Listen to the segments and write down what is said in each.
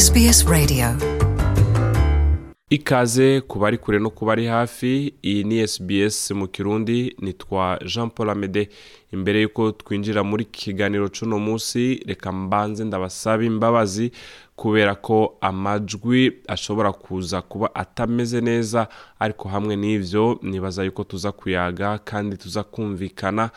SBS Radio. Ikaze ku bari kure no ku bari hafi iyi ni SBS mu kirundi nitwa jean paul amede. Imbere y'uko twinjira muri kiganiro cy'uno munsi reka mbanze ndabasaba imbabazi kubera ko amajwi ashobora kuza kuba atameze neza ariko hamwe n'ibyo nibaza yuko tuza kuyaga kandi tuza kumvikana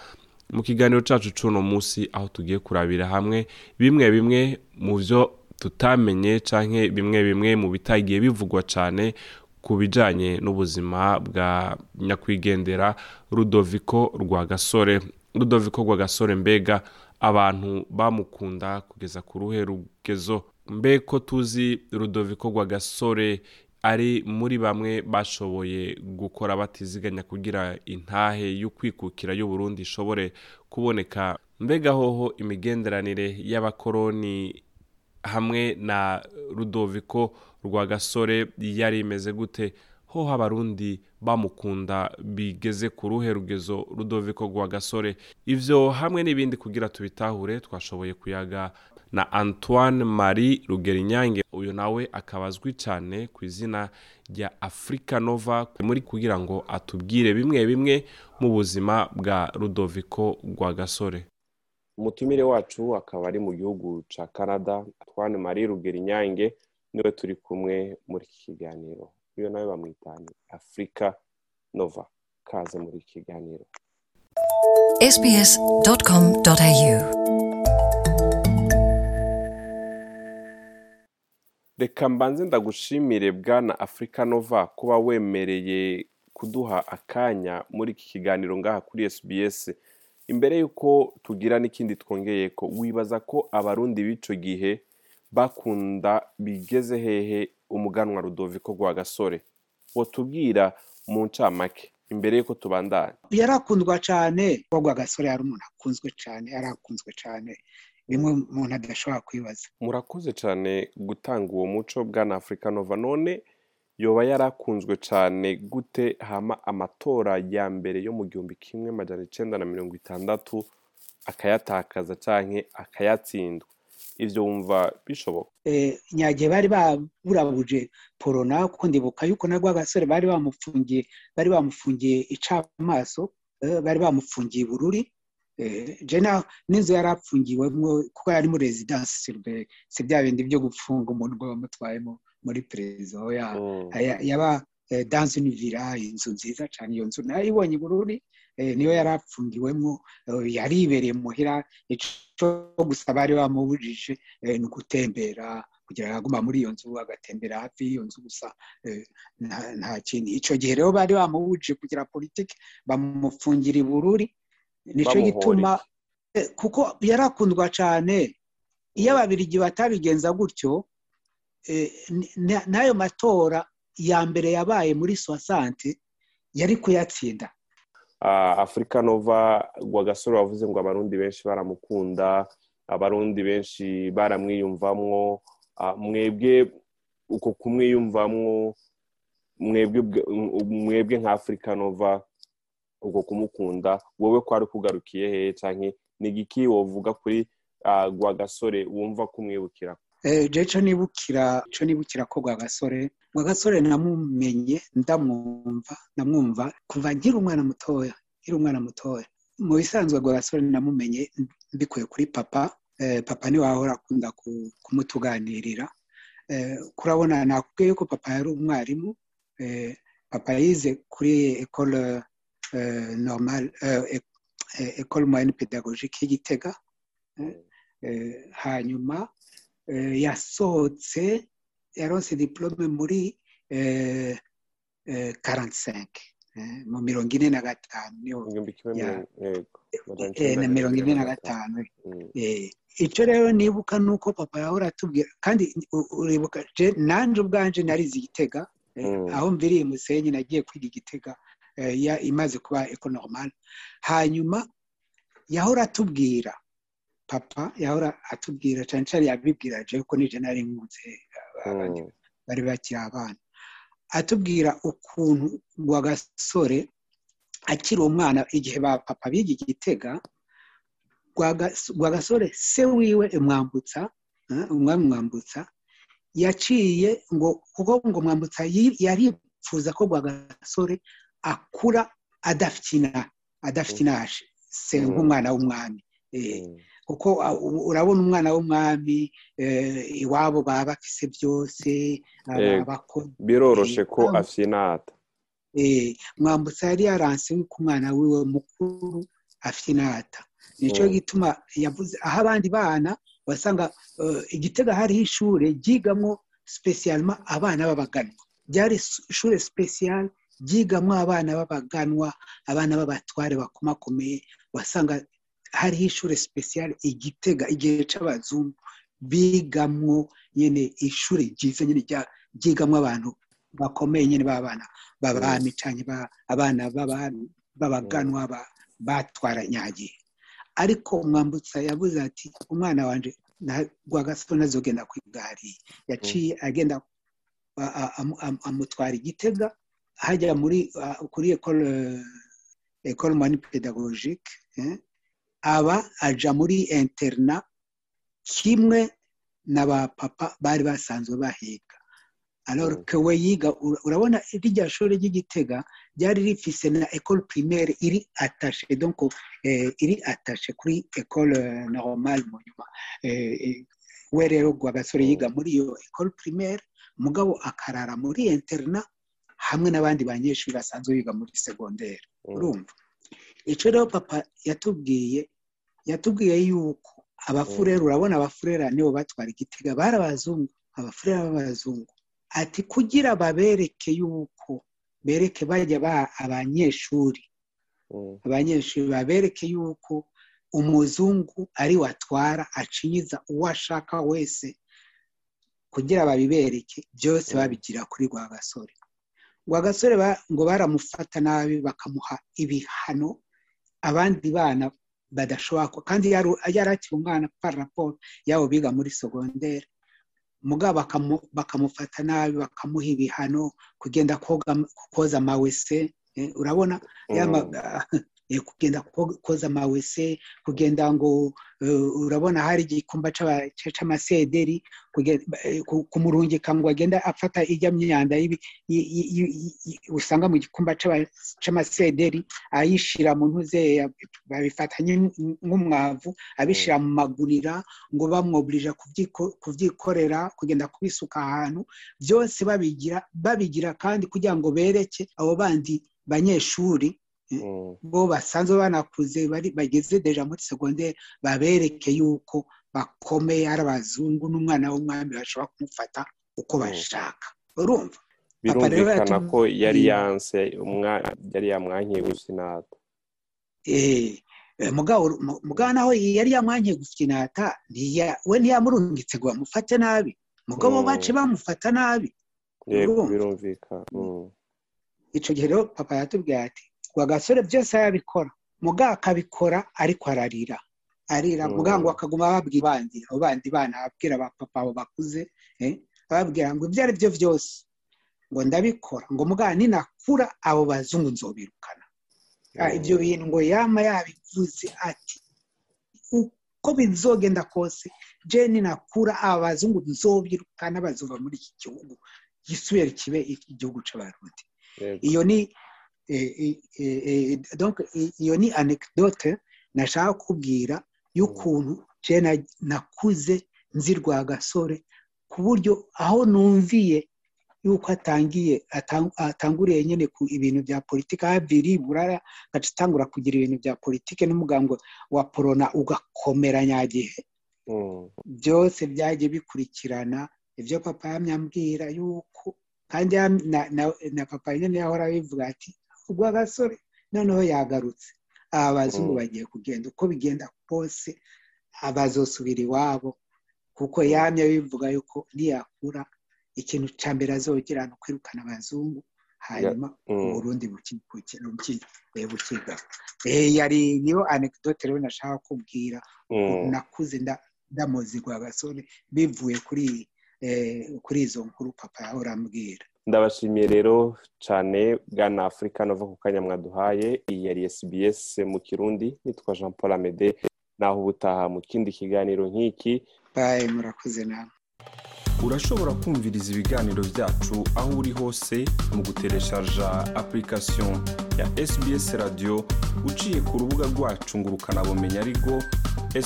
mu kiganiro cyacu cy'uno munsi aho tugiye kurabira hamwe bimwe bimwe mu byo tutamenye cyangwa bimwe bimwe mu bitagiye bivugwa cyane ku bijyanye n'ubuzima bwa nyakwigendera rudoviko rwagasore. Rudoviko rwagasore mbega abantu bamukunda kugeza ku ruhe rugezo mbe ko tuzi rudoviko rwagasore ari muri bamwe bashoboye gukora batiziganya kugira intahe y'ukwikukira y'uburundi ishobore kuboneka. Mbega hoho imigenderanire y'abakoroni hamwe na rudoviko rwagasore yari imeze gute? Ho abarundi bamukunda bigeze ku ruhe rugezo rudoviko rwagasore? Ivyo hamwe n'ibindi kugira tubitahure twashoboye kuyaga na antoine marie rugerinyange. Uyu nawe akaba azwi cyane ku izina rya africa nova muri kugira ngo atubwire bimwe bimwe mu buzima bwa rudoviko rwagasore. Umutumire wacu akaba ari mu gihugu cya canada twane marie rugerinyange ni we turi kumwe muri iki kiganiro. Uyu nawe bamwitanye afurika nova. Kaze muri iki kiganiro. Sbs.com.au reka mbanze ndagushimire bwana afurika nova kuba wemereye kuduha akanya muri iki kiganiro ngaha kuri sbs imbere y'uko tugira n'ikindi twongeye ko wibaza ko abarundi b'icyo gihe bakunda bigeze hehe umuganwa rudoviko rwa gasore tubwira mu ncamake imbere y'uko tubandanya yarakundwa cyane rwa gasore yari umuntu akunzwe cyane yarakunzwe cyane bimwe umuntu adashobora kwibaza. Murakoze cyane gutanga uwo muco bwana afurika nova. None yoba yarakunzwe cyane gute? Hama amatora ya mbere yo mu gihumbi kimwe majana icyenda na mirongo itandatu akayatakaza cyangwa akayatsindwa. Ibyo wumva bishoboka? Nyagihe bari baburabuje porona kuko ndibuka yuko na gasore bari bamufungiye bari bamufungiye icamaso bari bamufungiye bururi jena n'inzu yari apfungiwemo kuko yari muri rezidansi silver si bya bindi byo gufunga umuntu ngo bamutwayemo. Muri perezida yaba danse univira inzu nziza cyane iyo nzu na yo ibonye bururi niyo yari apfungiwemo yaribereye muhira icyo gusa bari bamubujije ni ugutembera kugira ngo aguma muri iyo nzu agatembera hafi y'iyo nzu gusa nta kindi. Icyo gihe rero bari bamubujije kugira politiki bamufungira ibururi ni cyo gituma kuko yarakundwa cyane iyo ababirigi batabigenza gutyo n'ayo matora ya mbere yabaye muri soasante yari kuyatsinda. Afurika nova gasore wavuze ngo abarundi benshi baramukunda abarundi benshi baramwiyumvamwo. Mwebwe uko kumwiyumvamwo mwebwe nka afurika nova uko kumukunda. Wowe kwari kugarukiye hehe cyane ni igiki wovuga kuri gasore wumva kumwibukira? Cyo nibukira cyo nibukira ko gasore. Gasore namumenye ndamwumva ndamwumva kuva nkiri umwana mutoya nkiri umwana mutoya. Mu bisanzwe gasore namumenye mbikuye kuri papa. Papa ni we wahora akunda kumutuganirira. Kurabona nakubwiye ko papa yari umwarimu. Papa yize kuri ekole normal ekole moyenne pedagogique y'igitega hanyuma yasohotse yaronse diplome muri karantisenke mu mirongo ine na gatanu na mirongo ine na gatanu icyo rero nibuka ni uko papa yahora atubwira kandi uribuka nanjye ubwanje narize igitega aho mviriye musenyi nagiye kwiga igitega imaze kuba ekonoromale hanyuma yahora atubwira papa yahora atubwira cyane cyane yabibwira je ko nije nari nkunze bari bakiri abana atubwira ukuntu gasore akiri umwana igihe ba papa biga igitega rwagasore se wiwe umwambutsa umwami mwambutsa yaciye ngo kuko ngo mwambutsa yaripfuza ko rwagasore akura adafite ina adafite inaje se Mm. nk'umwana w'umwami. Kuko ah, u- urabona umwana w'umwami eh, iwabo baba bafise byose biroroshe ko Eh, afyinata eh, mwambutsa yari yaranse yuko umwana wiwe mukuru afite inata ni cyo Mm. gituma yavuze aho abandi bana wasanga eh, igitega hariho ishure ryigamwo spesialima abana b'abaganwa ryari is- ishure spesial ryigamwo abana b'abaganwa abana b'abatware bakomakomeye. Wasanga hariho ishure spesial igitega igihe c'abazungu bigamwo nyene ishure ryiza nyene rya- ryigamwo abantu bakomeye nyene b'abana b'abami ba- abana b'abaganwa ba- batwaranyagiye ariko mwambutsa yavuze ati umwana wanje na- rwagasore nazogenda kwigari yaciye agenda amutwara igitega hajya muri kuri ekole mani pedagogique eh, aba aja muri interna kimwe na ba papa bari basanzwe bahiga alors Mm. we yiga ura- urabona rirya shuri ry'igitega ryari rifise na école primaire iri attaché donc eh, iri attaché kuri école eh, normale mu nyuma eh, we rero rwagasore Mm. yiga muri iyo école primaire mugabo akarara muri interna hamwe n'abandi banyeshuri basanzwe biga muri secondaire Mm. urumva icyo rero papa yatubwiye yatubwiye yuko abafurera urabona abafurera nibo batwara igitega bari abazungu abafurera b'abazungu ati kugira babereke yuko bereke bajya ba abanyeshuri Mm. abanyeshuri babereke yuko umuzungu ari watwara acinyiza uwo ashaka wese kugira babibereke byose Mm. babigira kuri rwagasore rwagasore ngo baramufata nabi bakamuha ibihano abandi bana badashobora kandi yari akiri umwana par rapport yabo biga muri segondere mugabo bakamu- bakamufata nabi bakamuha ibihano kugenda koza amawese eh, urabona? Eh, kugenda ko- koza amawese kugenda ngo eh, urabona hari igikumba kuge- eh, ku- kumurungika ngo agende afata ijya myanda usanga mu gikumba c'amasederi ayishira mu ntuze babifata nk'umwavu abishira mu magunira ngo bamwoburija kubyiko- kubyikorera kugenda kubisuka ahantu byose babigira kandi kugira ngo bereke abo bandi banyeshuri. Bo basanzwe banakuze bageze deja muri segonderi babereke yuko bakomeye ari abazungu n'umwana w'umwami bashobora kumufata uko Mm. bashaka. Urumva? Birumvikana ko yari yanse umwa- yari yamwankiye gusinata Eh, eh, mugabo mu- mugabo naho yari yamwankiye gufinata ntiya- we ntiyamurungitse ngo bamufate nabi. Mugabo Mm. bace bamufata nabi. Birumvikana Mm. icyo gihe rero papa yatubwiye ati rwagasore byose arabikora. Mugabo akabikora ariko ararira. Arira Mm. mugabo ngo akaguma babwira abandi abo bandi bana ababwira ba papa abo bakuze eh, ababwira ngo ibyo ari byo byose. Ngo ndabikora. Ngo mugabo ninakura abo bazungu nzobirukana. Ah, ibyo bintu ngo yama yabivuze ati uko bizogenda kose jeni nakura aba bazungu nzobirukana bazova muri iki gihugu. Gisubire kibe igihugu c'abarundi. Yego. iyo ni eh, donc i- iyo ni anecdote nashaka kubwira y'ukuntu nakuze nzi rwagasore ku buryo aho numviye yuko atangiye atang- atanguriye nyine ku ibintu bya politiki habiri burara gaca atangura kugira ibintu bya politiki n'umugambi wa porona ugakomera nyagihe Mm. byose byagiye bikurikirana ibyo papa yamyambwira yuko kandi na, papa nyine yahora abivuga ati ubwo gasore noneho yagarutse aba bazungu Mm. bagiye kugenda uko bigenda kose abazosubira iwabo kuko yamye bivuga yuko niyakura ikintu cya mbere azogira ni ukwirukana abazungu hanyuma Mm. uburundi buki- buki- buki- bukiga Eh, yari niyo anecdote rero nashaka kubwira Mm. nakuze nda- ndamuzi rwa gasore bivuye kuri eh, kuri izo nkuru papa yahora ambwira ndabashimiye rero cyane bwana afurika nova ku kanya mwaduhaye iyi yari SBS mu kirundi nitwa jean paul amede naho ubutaha mu kindi kiganiro nk'iki. Bayi murakoze nawe. Urashobora kumviriza ibiganiro byacu aho uri hose mu gutereshaja application ya sbs radio uciye ku rubuga rwacu ngo ukanabumenya ariko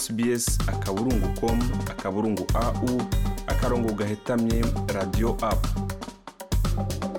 sbs akaburungu com akaburungu au akarongo gahetamye radio apu Bye.